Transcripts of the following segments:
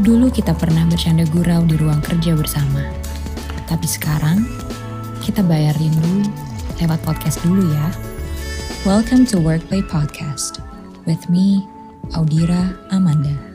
Dulu kita pernah bercanda gurau di ruang kerja bersama. Tapi sekarang, kita bayar rindu lewat podcast dulu ya. Welcome to Workplay Podcast with me, Audira Amanda.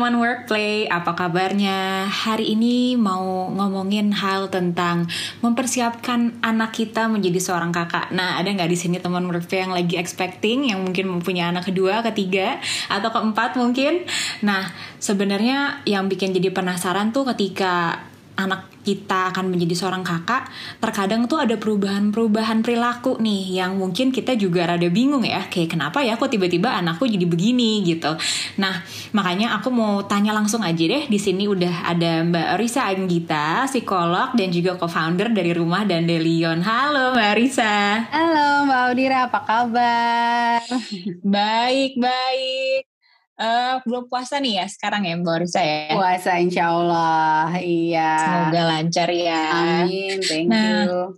Teman workplay, apa kabarnya? Hari ini mau ngomongin hal tentang mempersiapkan anak kita menjadi seorang kakak. Nah, ada nggak di sini teman workplay yang lagi expecting, yang mungkin mempunyai anak kedua, ketiga, atau keempat mungkin? Nah, sebenarnya yang bikin jadi penasaran tuh ketika anak kita akan menjadi seorang kakak, terkadang tuh ada perubahan-perubahan perilaku nih yang mungkin kita juga rada bingung ya, kayak kenapa ya kok tiba-tiba anakku jadi begini gitu. Nah, makanya aku mau tanya langsung aja deh. Di sini udah ada Mbak Risa Anggita, psikolog dan juga co-founder dari Rumah dan Delion. Halo Mbak Risa. Halo Mbak Audira, apa kabar? baik, baik. Uh, belum puasa nih ya sekarang ya Mbak Risa ya? Puasa insya Allah, iya. Semoga lancar ya. Amin, thank nah, you.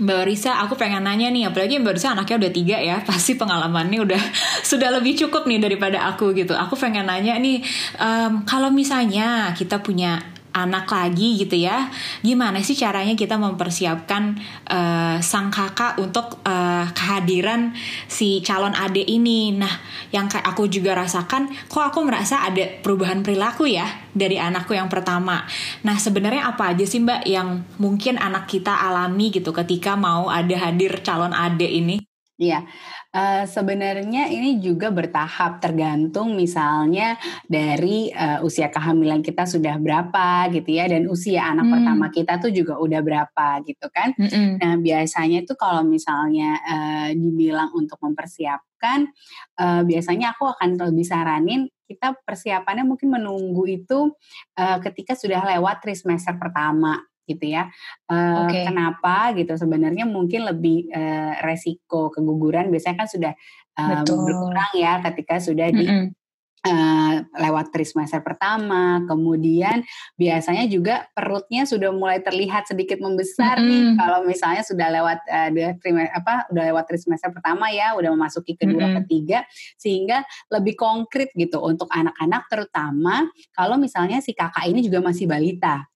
Mbak Risa, aku pengen nanya nih, apalagi Mbak Risa anaknya udah tiga ya, pasti pengalamannya udah sudah lebih cukup nih daripada aku gitu. Aku pengen nanya nih, um, kalau misalnya kita punya anak lagi gitu ya gimana sih caranya kita mempersiapkan uh, sang kakak untuk uh, kehadiran si calon adik ini. Nah yang kayak aku juga rasakan kok aku merasa ada perubahan perilaku ya dari anakku yang pertama. Nah sebenarnya apa aja sih mbak yang mungkin anak kita alami gitu ketika mau ada hadir calon adik ini Iya, uh, sebenarnya ini juga bertahap tergantung misalnya dari uh, usia kehamilan kita sudah berapa gitu ya dan usia anak hmm. pertama kita tuh juga udah berapa gitu kan. Hmm. Nah biasanya itu kalau misalnya uh, dibilang untuk mempersiapkan, uh, biasanya aku akan lebih saranin kita persiapannya mungkin menunggu itu uh, ketika sudah lewat trimester pertama gitu ya. Uh, okay. Kenapa gitu? Sebenarnya mungkin lebih uh, resiko keguguran biasanya kan sudah uh, berkurang ya ketika sudah di mm -hmm. Uh, lewat trimester pertama, kemudian biasanya juga perutnya sudah mulai terlihat sedikit membesar mm -hmm. nih kalau misalnya sudah lewat uh, trimester apa udah lewat trimester pertama ya, udah memasuki kedua mm -hmm. ketiga sehingga lebih konkret gitu untuk anak-anak terutama kalau misalnya si kakak ini juga masih balita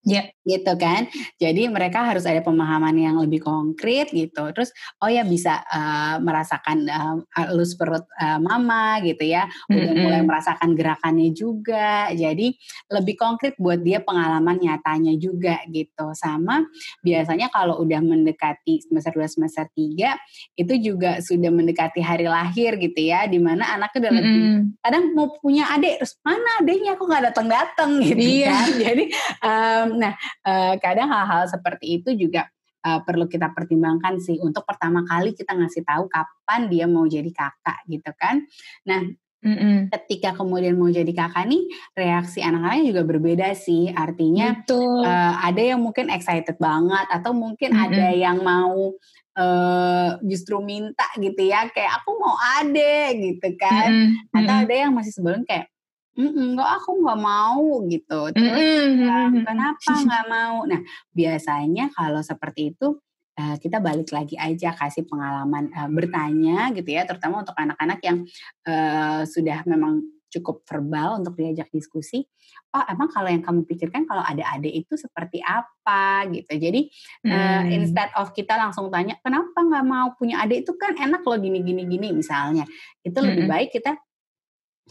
Ya, gitu kan. Jadi mereka harus ada pemahaman yang lebih konkret gitu. Terus oh ya bisa uh, merasakan uh, halus perut uh, mama gitu ya. Udah mm-hmm. mulai merasakan gerakannya juga. Jadi lebih konkret buat dia pengalaman nyatanya juga gitu. Sama biasanya kalau udah mendekati semester 2 semester 3 itu juga sudah mendekati hari lahir gitu ya. Di mana anaknya udah mm-hmm. lebih kadang mau punya adik terus mana adiknya kok nggak datang-datang gitu iya. kan. Jadi um, nah uh, kadang hal-hal seperti itu juga uh, perlu kita pertimbangkan sih untuk pertama kali kita ngasih tahu kapan dia mau jadi kakak gitu kan. Nah, Mm-mm. Ketika kemudian mau jadi kakak nih, reaksi anak-anaknya juga berbeda sih. Artinya Uh, ada yang mungkin excited banget, atau mungkin Mm-mm. ada yang mau uh, justru minta gitu ya, kayak aku mau ade gitu kan. Mm-mm. Atau ada yang masih sebelum kayak enggak aku nggak mau gitu. Terus mm-hmm. kenapa nggak mau? Nah biasanya kalau seperti itu uh, kita balik lagi aja kasih pengalaman uh, bertanya gitu ya, terutama untuk anak-anak yang uh, sudah memang cukup verbal untuk diajak diskusi. Oh, emang kalau yang kamu pikirkan kalau ada adik itu seperti apa gitu. Jadi hmm. uh, instead of kita langsung tanya kenapa nggak mau punya adik itu kan enak loh gini gini gini misalnya. Itu hmm. lebih baik kita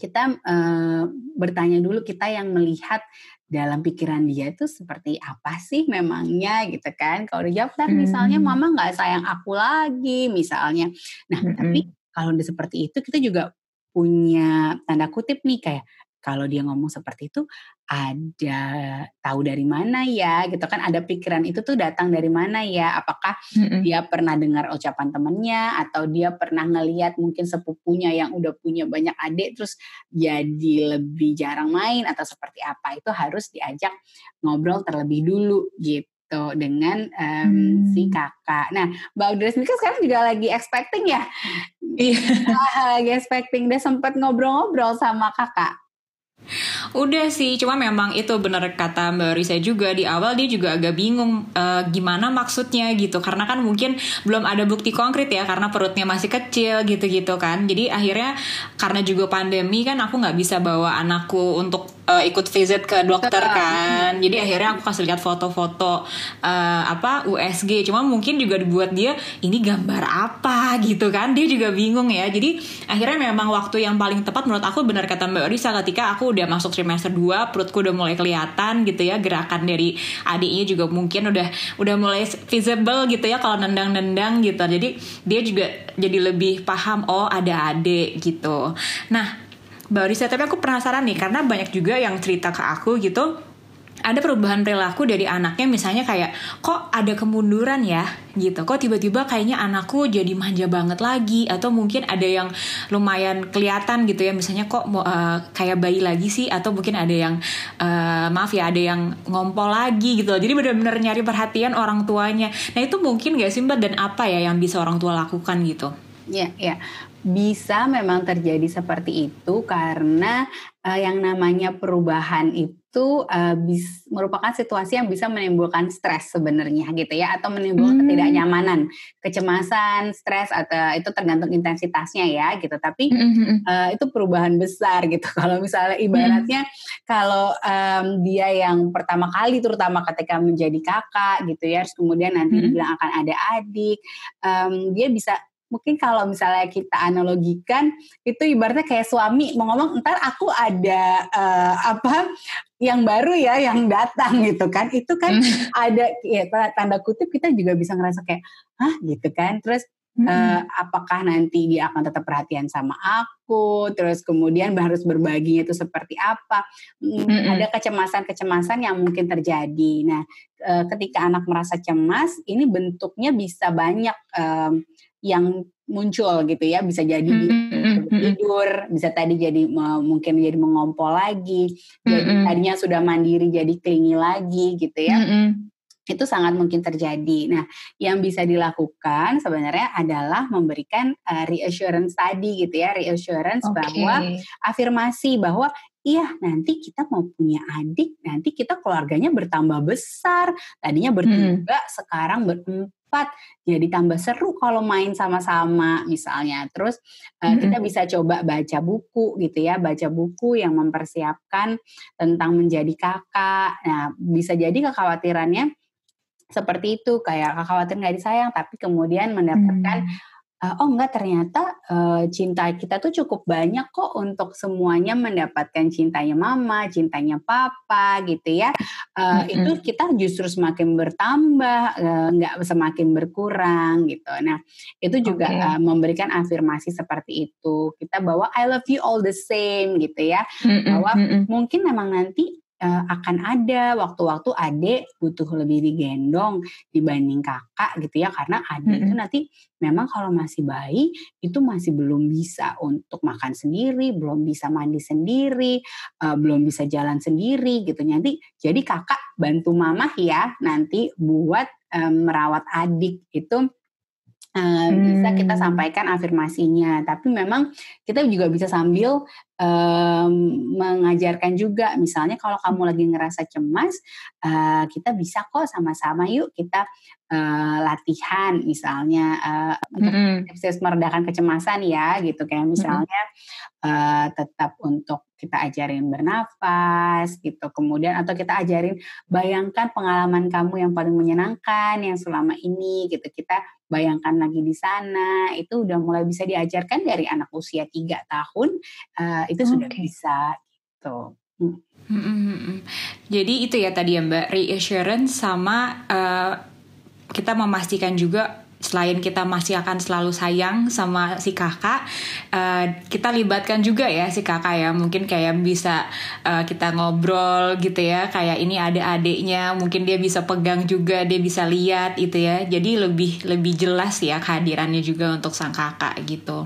kita uh, bertanya dulu kita yang melihat dalam pikiran dia itu seperti apa sih memangnya gitu kan kalau dijawab kan hmm. misalnya mama nggak sayang aku lagi misalnya nah hmm. tapi kalau udah seperti itu kita juga punya tanda kutip nih kayak kalau dia ngomong seperti itu ada tahu dari mana ya gitu kan ada pikiran itu tuh datang dari mana ya apakah mm-hmm. dia pernah dengar ucapan temennya atau dia pernah ngeliat mungkin sepupunya yang udah punya banyak adik terus jadi lebih jarang main atau seperti apa itu harus diajak ngobrol terlebih dulu gitu dengan um, hmm. si kakak. Nah, Mbak Audrey sendiri kan sekarang juga lagi expecting ya? Iya. lagi expecting. Dia sempat ngobrol-ngobrol sama kakak. Udah sih, cuma memang itu bener kata Mbak Risa juga di awal dia juga agak bingung uh, gimana maksudnya gitu karena kan mungkin belum ada bukti konkret ya karena perutnya masih kecil gitu-gitu kan. Jadi akhirnya karena juga pandemi kan aku nggak bisa bawa anakku untuk uh, ikut visit ke dokter kan. Jadi akhirnya aku kasih lihat foto-foto uh, apa USG. Cuma mungkin juga dibuat dia ini gambar apa gitu kan. Dia juga bingung ya. Jadi akhirnya memang waktu yang paling tepat menurut aku benar kata Mbak Risa ketika aku udah masuk trimester 2, perutku udah mulai kelihatan gitu ya. Gerakan dari adiknya juga mungkin udah udah mulai visible gitu ya kalau nendang-nendang gitu. Jadi dia juga jadi lebih paham oh ada adik gitu. Nah, Mbak Risa, tapi aku penasaran nih karena banyak juga yang cerita ke aku gitu ada perubahan perilaku dari anaknya misalnya kayak kok ada kemunduran ya? gitu. Kok tiba-tiba kayaknya anakku jadi manja banget lagi? Atau mungkin ada yang lumayan kelihatan gitu ya misalnya kok uh, kayak bayi lagi sih? Atau mungkin ada yang uh, maaf ya ada yang ngompol lagi gitu. Jadi benar-benar nyari perhatian orang tuanya. Nah itu mungkin gak sih mbak? Dan apa ya yang bisa orang tua lakukan gitu? Ya, ya bisa memang terjadi seperti itu karena uh, yang namanya perubahan itu uh, bis, merupakan situasi yang bisa menimbulkan stres sebenarnya gitu ya atau menimbulkan hmm. ketidaknyamanan, kecemasan, stres atau itu tergantung intensitasnya ya gitu. Tapi hmm. uh, itu perubahan besar gitu. Kalau misalnya ibaratnya hmm. kalau um, dia yang pertama kali terutama ketika menjadi kakak gitu ya, terus kemudian nanti hmm. dibilang akan ada adik, um, dia bisa mungkin kalau misalnya kita analogikan itu ibaratnya kayak suami mau ngomong ntar aku ada uh, apa yang baru ya yang datang gitu kan itu kan hmm. ada ya tanda kutip kita juga bisa ngerasa kayak ah gitu kan terus hmm. uh, apakah nanti dia akan tetap perhatian sama aku terus kemudian harus berbaginya itu seperti apa hmm. ada kecemasan-kecemasan yang mungkin terjadi nah uh, ketika anak merasa cemas ini bentuknya bisa banyak um, yang muncul gitu ya bisa jadi mm-hmm. tidur bisa tadi jadi mungkin jadi mengompol lagi jadi mm-hmm. tadinya sudah mandiri jadi klingi lagi gitu ya mm-hmm. itu sangat mungkin terjadi nah yang bisa dilakukan sebenarnya adalah memberikan uh, reassurance tadi gitu ya reassurance okay. bahwa afirmasi bahwa iya nanti kita mau punya adik, nanti kita keluarganya bertambah besar. Tadinya bertiga, hmm. sekarang berempat cepat jadi tambah seru kalau main sama-sama misalnya. Terus uh, kita bisa coba baca buku gitu ya baca buku yang mempersiapkan tentang menjadi kakak. Nah bisa jadi kekhawatirannya seperti itu kayak khawatir nggak disayang tapi kemudian mendapatkan hmm uh, oh enggak ternyata uh, cinta kita tuh cukup banyak kok untuk semuanya mendapatkan cintanya mama, cintanya papa gitu ya. Uh, mm-hmm. Itu kita justru semakin bertambah, uh, nggak semakin berkurang gitu. Nah itu juga okay. uh, memberikan afirmasi seperti itu. Kita bawa I love you all the same gitu ya. Mm-hmm. Bahwa mm-hmm. mungkin memang nanti uh, akan ada waktu-waktu adik butuh lebih digendong dibanding kakak gitu ya karena adik mm -hmm. itu nanti memang kalau masih bayi itu masih belum bisa untuk makan sendiri, belum bisa mandi sendiri, uh, belum bisa jalan sendiri gitu. Nanti jadi kakak bantu mama ya nanti buat um, merawat adik itu Uh, hmm. bisa kita hmm. sampaikan afirmasinya, tapi memang kita juga bisa sambil um, mengajarkan juga, misalnya kalau kamu lagi ngerasa cemas, uh, kita bisa kok sama-sama yuk kita uh, latihan, misalnya uh, hmm. tips meredakan kecemasan ya, gitu kayak hmm. misalnya hmm. uh, tetap untuk kita ajarin bernafas, gitu, kemudian atau kita ajarin bayangkan pengalaman kamu yang paling menyenangkan yang selama ini, gitu kita bayangkan lagi di sana itu udah mulai bisa diajarkan dari anak usia tiga tahun uh, itu okay. sudah bisa gitu. Hmm. Hmm, hmm, hmm. Jadi itu ya tadi ya Mbak reassurance sama uh, kita memastikan juga selain kita masih akan selalu sayang sama si kakak, uh, kita libatkan juga ya si kakak ya. Mungkin kayak bisa uh, kita ngobrol gitu ya, kayak ini ada adiknya, mungkin dia bisa pegang juga, dia bisa lihat itu ya. Jadi lebih lebih jelas ya kehadirannya juga untuk sang kakak gitu.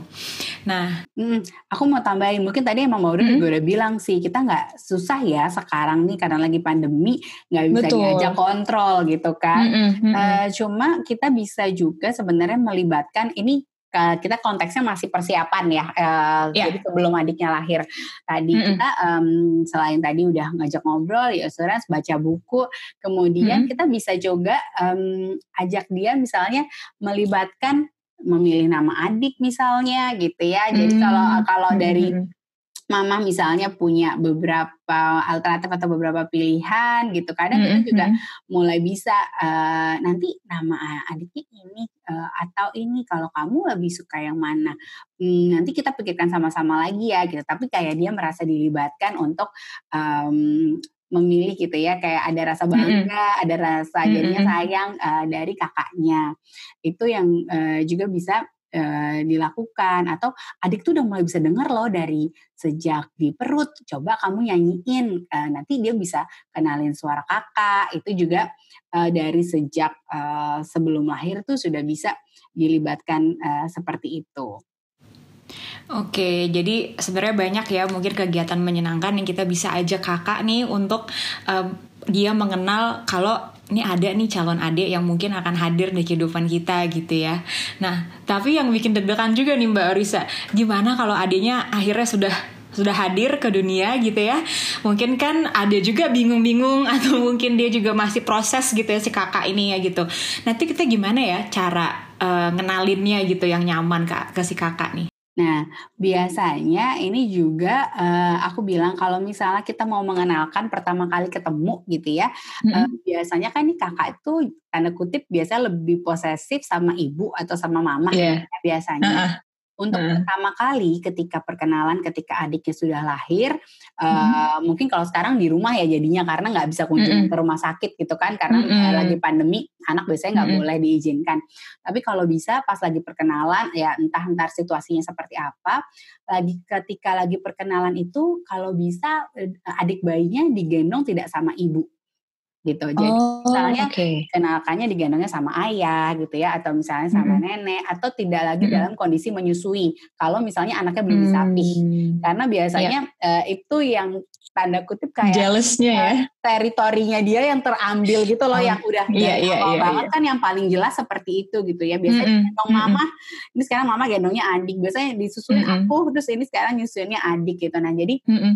Nah, hmm, aku mau tambahin, mungkin tadi emang Maudie hmm? juga udah bilang sih, kita nggak susah ya sekarang nih karena lagi pandemi nggak bisa Betul. diajak kontrol gitu kan. Hmm, hmm, hmm. Uh, cuma kita bisa juga juga sebenarnya melibatkan ini kita konteksnya masih persiapan ya. Uh, yeah. Jadi sebelum adiknya lahir tadi mm -hmm. kita um, selain tadi udah ngajak ngobrol, ya assurance, baca buku, kemudian mm -hmm. kita bisa juga um, ajak dia misalnya melibatkan memilih nama adik misalnya gitu ya. Jadi kalau kalau dari mama misalnya punya beberapa alternatif atau beberapa pilihan gitu kadang mm -hmm. kita juga mulai bisa uh, nanti nama adiknya ini uh, atau ini kalau kamu lebih suka yang mana hmm, nanti kita pikirkan sama-sama lagi ya gitu tapi kayak dia merasa dilibatkan untuk um, memilih gitu ya kayak ada rasa bangga, mm -hmm. ada rasa jadinya sayang uh, dari kakaknya. Itu yang uh, juga bisa uh, dilakukan atau adik tuh udah mulai bisa dengar loh dari sejak di perut coba kamu nyanyiin uh, nanti dia bisa kenalin suara kakak itu juga uh, dari sejak uh, sebelum lahir tuh sudah bisa dilibatkan uh, seperti itu. Oke, jadi sebenarnya banyak ya mungkin kegiatan menyenangkan yang kita bisa ajak kakak nih untuk uh, dia mengenal kalau ini ada nih calon adik yang mungkin akan hadir di kehidupan kita gitu ya. Nah, tapi yang bikin deg-degan juga nih Mbak Arisa, gimana kalau adiknya akhirnya sudah sudah hadir ke dunia gitu ya? Mungkin kan ada juga bingung-bingung atau mungkin dia juga masih proses gitu ya si kakak ini ya gitu. Nanti kita gimana ya cara uh, ngenalinnya gitu yang nyaman kak ke si kakak nih Nah, biasanya ini juga uh, aku bilang kalau misalnya kita mau mengenalkan pertama kali ketemu gitu ya, mm -hmm. uh, biasanya kan nih kakak itu tanda kutip biasa lebih posesif sama ibu atau sama mama yeah. biasanya. Uh -uh untuk hmm. pertama kali ketika perkenalan ketika adiknya sudah lahir hmm. uh, mungkin kalau sekarang di rumah ya jadinya karena nggak bisa kunjungan hmm. ke rumah sakit gitu kan karena hmm. lagi pandemi anak biasanya nggak hmm. boleh diizinkan tapi kalau bisa pas lagi perkenalan ya entah entar situasinya seperti apa lagi ketika lagi perkenalan itu kalau bisa eh, adik bayinya digendong tidak sama ibu gitu. Jadi oh, misalnya okay. kenalkannya digendongnya sama ayah gitu ya atau misalnya sama hmm. nenek atau tidak lagi hmm. dalam kondisi menyusui. Kalau misalnya anaknya belum disapih. Hmm. Karena biasanya yeah. uh, itu yang tanda kutip kayak jealousnya ya teritorinya dia yang terambil gitu loh oh, yang udah iya, iya, iya, banget iya. kan yang paling jelas seperti itu gitu ya biasanya mm -hmm. gendong mama mm -hmm. ini sekarang mama gendongnya adik biasanya disusui mm -hmm. aku terus ini sekarang nyusuinnya adik gitu nah jadi mm -hmm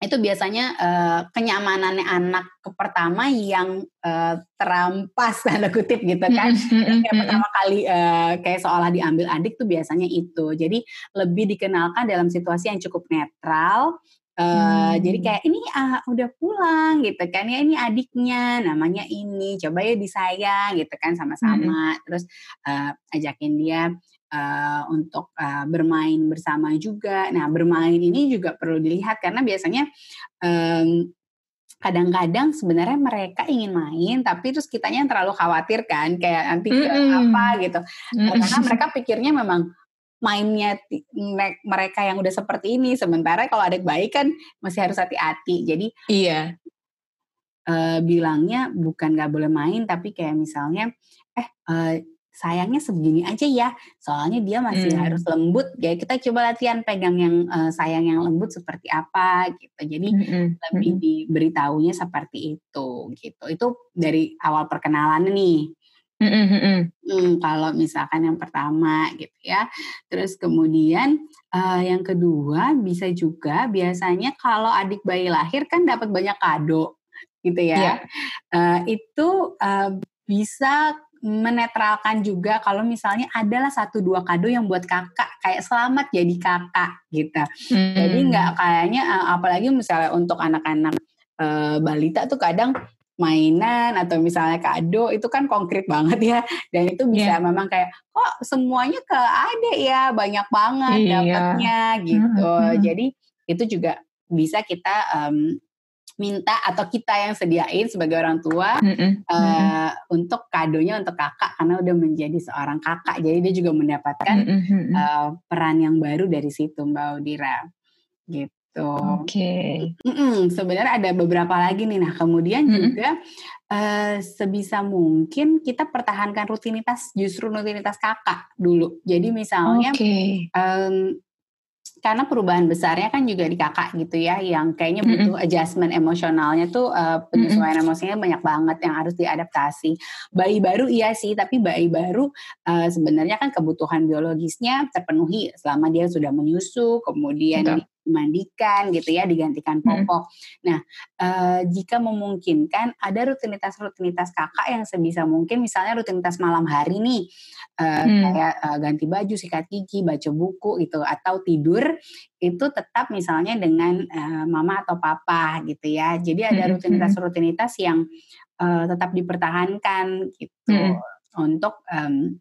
itu biasanya uh, kenyamanannya anak ke pertama yang uh, terampas tanda kutip gitu kan. Kayak pertama kali uh, kayak seolah diambil adik tuh biasanya itu. Jadi lebih dikenalkan dalam situasi yang cukup netral Uh, hmm. Jadi kayak ini uh, udah pulang gitu kan. Ya ini adiknya namanya ini coba ya disayang gitu kan sama-sama. Hmm. terus uh, ajakin dia uh, untuk uh, bermain bersama juga. Nah, bermain ini juga perlu dilihat karena biasanya um, kadang-kadang sebenarnya mereka ingin main tapi terus kitanya yang terlalu khawatir kan kayak nanti mm -hmm. apa gitu. Mm -hmm. Karena mereka pikirnya memang mainnya mereka yang udah seperti ini sementara kalau adik bayi kan masih harus hati-hati. Jadi iya. Uh, bilangnya bukan nggak boleh main tapi kayak misalnya eh uh, sayangnya segini aja ya soalnya dia masih hmm. harus lembut ya kita coba latihan pegang yang uh, sayang yang lembut seperti apa gitu jadi hmm. lebih hmm. diberitahunya seperti itu gitu itu dari awal perkenalan nih hmm, hmm, kalau misalkan yang pertama gitu ya terus kemudian uh, yang kedua bisa juga biasanya kalau adik bayi lahir kan dapat banyak kado gitu ya yeah. uh, itu uh, bisa menetralkan juga kalau misalnya adalah satu dua kado yang buat kakak kayak selamat jadi kakak gitu. Hmm. Jadi nggak kayaknya eh, apalagi misalnya untuk anak-anak e, balita tuh kadang mainan atau misalnya kado itu kan konkret banget ya dan itu bisa yeah. memang kayak kok semuanya ke ada ya banyak banget yeah. dapatnya gitu. Hmm. Jadi itu juga bisa kita um, minta atau kita yang sediain sebagai orang tua mm -hmm. uh, untuk kadonya untuk kakak karena udah menjadi seorang kakak jadi dia juga mendapatkan mm -hmm. uh, peran yang baru dari situ Mbak Udira gitu. Oke. Okay. Mm -mm, sebenarnya ada beberapa lagi nih. Nah kemudian mm -hmm. juga uh, sebisa mungkin kita pertahankan rutinitas justru rutinitas kakak dulu. Jadi misalnya okay. um, karena perubahan besarnya kan juga di kakak gitu ya yang kayaknya butuh mm-hmm. adjustment emosionalnya tuh uh, penyesuaian mm-hmm. emosinya banyak banget yang harus diadaptasi bayi baru iya sih tapi bayi baru uh, sebenarnya kan kebutuhan biologisnya terpenuhi selama dia sudah menyusu kemudian Betul dimandikan gitu ya, digantikan popok. Hmm. Nah, uh, jika memungkinkan ada rutinitas-rutinitas kakak yang sebisa mungkin, misalnya rutinitas malam hari nih, uh, hmm. kayak uh, ganti baju, sikat gigi, baca buku gitu, atau tidur itu tetap misalnya dengan uh, mama atau papa gitu ya. Jadi ada rutinitas-rutinitas yang uh, tetap dipertahankan gitu hmm. untuk um,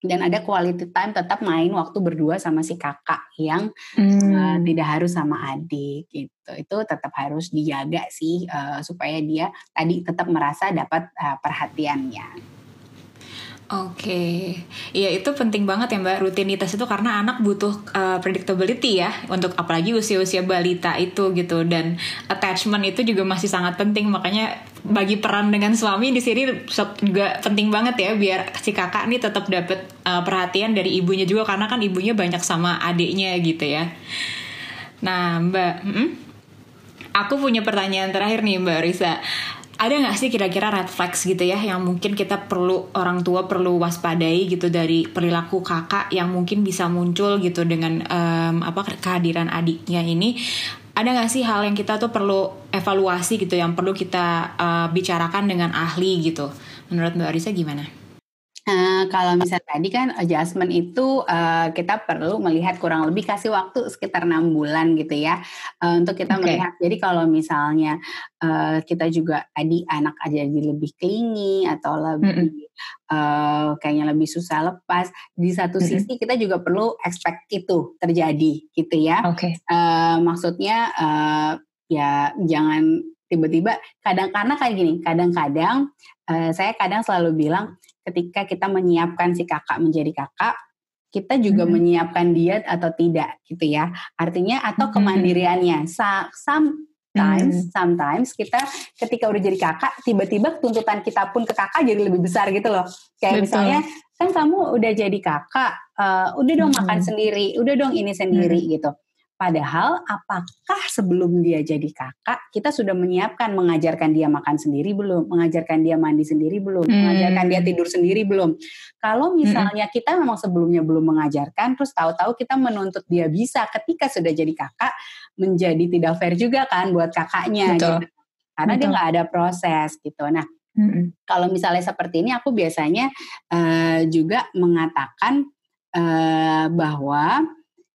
dan ada quality time tetap main waktu berdua sama si kakak yang hmm. uh, tidak harus sama adik gitu itu tetap harus dijaga sih uh, supaya dia tadi tetap merasa dapat uh, perhatiannya. Oke, iya itu penting banget ya mbak. Rutinitas itu karena anak butuh uh, predictability ya untuk apalagi usia-usia balita itu gitu. Dan attachment itu juga masih sangat penting. Makanya bagi peran dengan suami di sini juga penting banget ya biar si kakak nih tetap dapat uh, perhatian dari ibunya juga. Karena kan ibunya banyak sama adiknya gitu ya. Nah mbak, hmm? aku punya pertanyaan terakhir nih mbak Risa ada nggak sih kira-kira red flags gitu ya yang mungkin kita perlu orang tua perlu waspadai gitu dari perilaku kakak yang mungkin bisa muncul gitu dengan um, apa kehadiran adiknya ini ada nggak sih hal yang kita tuh perlu evaluasi gitu yang perlu kita uh, bicarakan dengan ahli gitu menurut mbak Arisa gimana? Uh, kalau misalnya tadi kan adjustment itu uh, kita perlu melihat kurang lebih kasih waktu sekitar enam bulan gitu ya uh, untuk kita okay. melihat. Jadi kalau misalnya uh, kita juga tadi anak aja jadi lebih klingi atau lebih mm -hmm. uh, kayaknya lebih susah lepas. Di satu mm -hmm. sisi kita juga perlu expect itu terjadi gitu ya. Okay. Uh, maksudnya uh, ya jangan tiba-tiba kadang karena kayak gini kadang-kadang uh, saya kadang selalu bilang ketika kita menyiapkan si kakak menjadi kakak, kita juga hmm. menyiapkan dia atau tidak gitu ya. Artinya atau hmm. kemandiriannya. Sometimes, hmm. sometimes kita ketika udah jadi kakak, tiba-tiba tuntutan kita pun ke kakak jadi lebih besar gitu loh. Kayak Betul. misalnya, kan kamu udah jadi kakak, uh, udah dong hmm. makan sendiri, udah dong ini sendiri hmm. gitu. Padahal apakah sebelum dia jadi kakak kita sudah menyiapkan mengajarkan dia makan sendiri belum, mengajarkan dia mandi sendiri belum, hmm. mengajarkan dia tidur sendiri belum. Kalau hmm. misalnya hmm. kita memang sebelumnya belum mengajarkan, terus tahu-tahu kita menuntut dia bisa ketika sudah jadi kakak, menjadi tidak fair juga kan buat kakaknya Betul. gitu. Karena Betul. dia nggak ada proses gitu. Nah, hmm. kalau misalnya seperti ini, aku biasanya uh, juga mengatakan uh, bahwa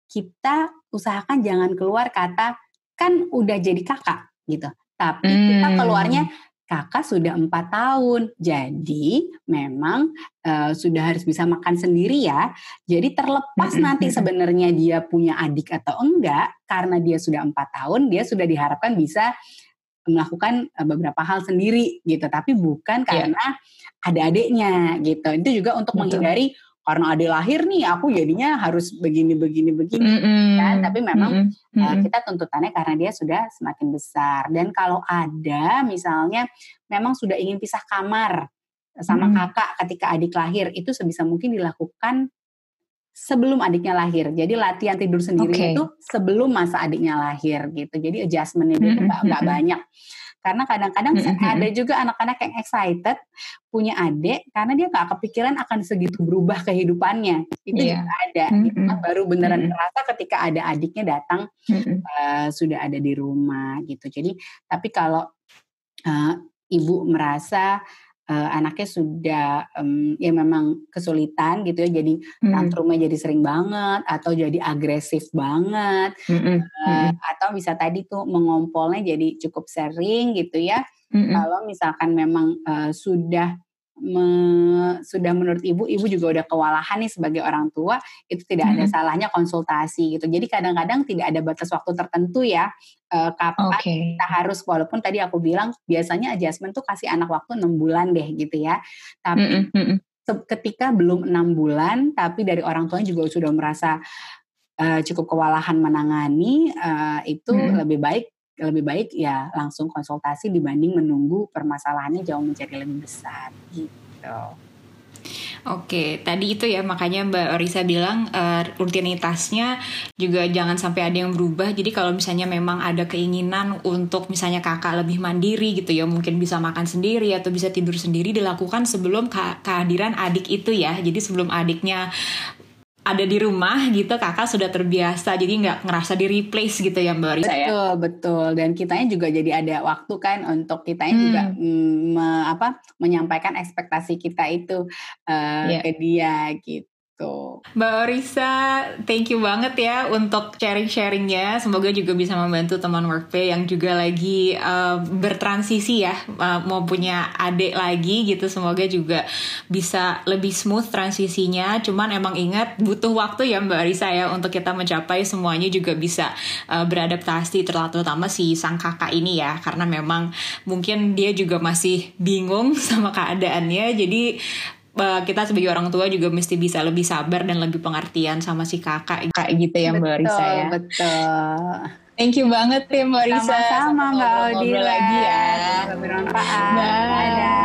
kita usahakan jangan keluar kata kan udah jadi kakak gitu. Tapi hmm. kita keluarnya kakak sudah empat tahun, jadi memang uh, sudah harus bisa makan sendiri ya. Jadi terlepas nanti sebenarnya dia punya adik atau enggak, karena dia sudah empat tahun, dia sudah diharapkan bisa melakukan uh, beberapa hal sendiri gitu. Tapi bukan iya. karena yeah. ada adiknya gitu. Itu juga untuk Betul. menghindari karena ada lahir nih aku jadinya harus begini begini begini mm -hmm. kan tapi memang mm -hmm. uh, kita tuntutannya karena dia sudah semakin besar dan kalau ada misalnya memang sudah ingin pisah kamar sama mm -hmm. kakak ketika adik lahir itu sebisa mungkin dilakukan sebelum adiknya lahir. Jadi latihan tidur sendiri okay. itu sebelum masa adiknya lahir gitu. Jadi adjustmentnya itu nggak mm -hmm. banyak. Karena kadang-kadang ada juga anak-anak yang excited punya adik karena dia nggak kepikiran akan segitu berubah kehidupannya. Itu yeah. juga ada. Mm-hmm. Itu kan baru beneran mm-hmm. terasa ketika ada adiknya datang uh, sudah ada di rumah gitu. Jadi tapi kalau uh, ibu merasa uh, anaknya sudah um, ya memang kesulitan gitu ya jadi hmm. tantrumnya jadi sering banget atau jadi agresif banget. Uh, atau bisa tadi tuh mengompolnya jadi cukup sering gitu ya hmm. kalau misalkan memang uh, sudah me, sudah menurut ibu, ibu juga udah kewalahan nih sebagai orang tua, itu tidak ada salahnya konsultasi gitu. Jadi kadang-kadang tidak ada batas waktu tertentu ya uh, kapan okay. kita harus walaupun tadi aku bilang biasanya adjustment tuh kasih anak waktu enam bulan deh gitu ya. Tapi mm -mm. ketika belum enam bulan, tapi dari orang tuanya juga sudah merasa uh, cukup kewalahan menangani, uh, itu mm. lebih baik lebih baik ya langsung konsultasi dibanding menunggu permasalahannya jauh menjadi lebih besar gitu. Oke, tadi itu ya makanya Mbak Risa bilang uh, rutinitasnya juga jangan sampai ada yang berubah. Jadi kalau misalnya memang ada keinginan untuk misalnya kakak lebih mandiri gitu ya, mungkin bisa makan sendiri atau bisa tidur sendiri dilakukan sebelum ke kehadiran adik itu ya. Jadi sebelum adiknya ada di rumah gitu kakak sudah terbiasa jadi nggak ngerasa di replace gitu ya mbak Risa ya betul betul dan kitanya juga jadi ada waktu kan untuk kitanya hmm. juga mm, me, apa menyampaikan ekspektasi kita itu uh, yeah. ke dia gitu gitu. Mbak Risa, thank you banget ya untuk sharing-sharingnya. Semoga juga bisa membantu teman workpay yang juga lagi uh, bertransisi ya, uh, mau punya adik lagi gitu. Semoga juga bisa lebih smooth transisinya. Cuman emang ingat butuh waktu ya Mbak Risa ya untuk kita mencapai semuanya juga bisa uh, beradaptasi terutama si sang kakak ini ya. Karena memang mungkin dia juga masih bingung sama keadaannya. Jadi kita sebagai orang tua juga mesti bisa lebih sabar dan lebih pengertian sama si kakak kayak gitu ya Mbak Risa ya. Betul. Thank you banget ya Mbak Risa. Sama-sama Mbak Audila. lagi ya. Bermanfaat. Bye. Dadah.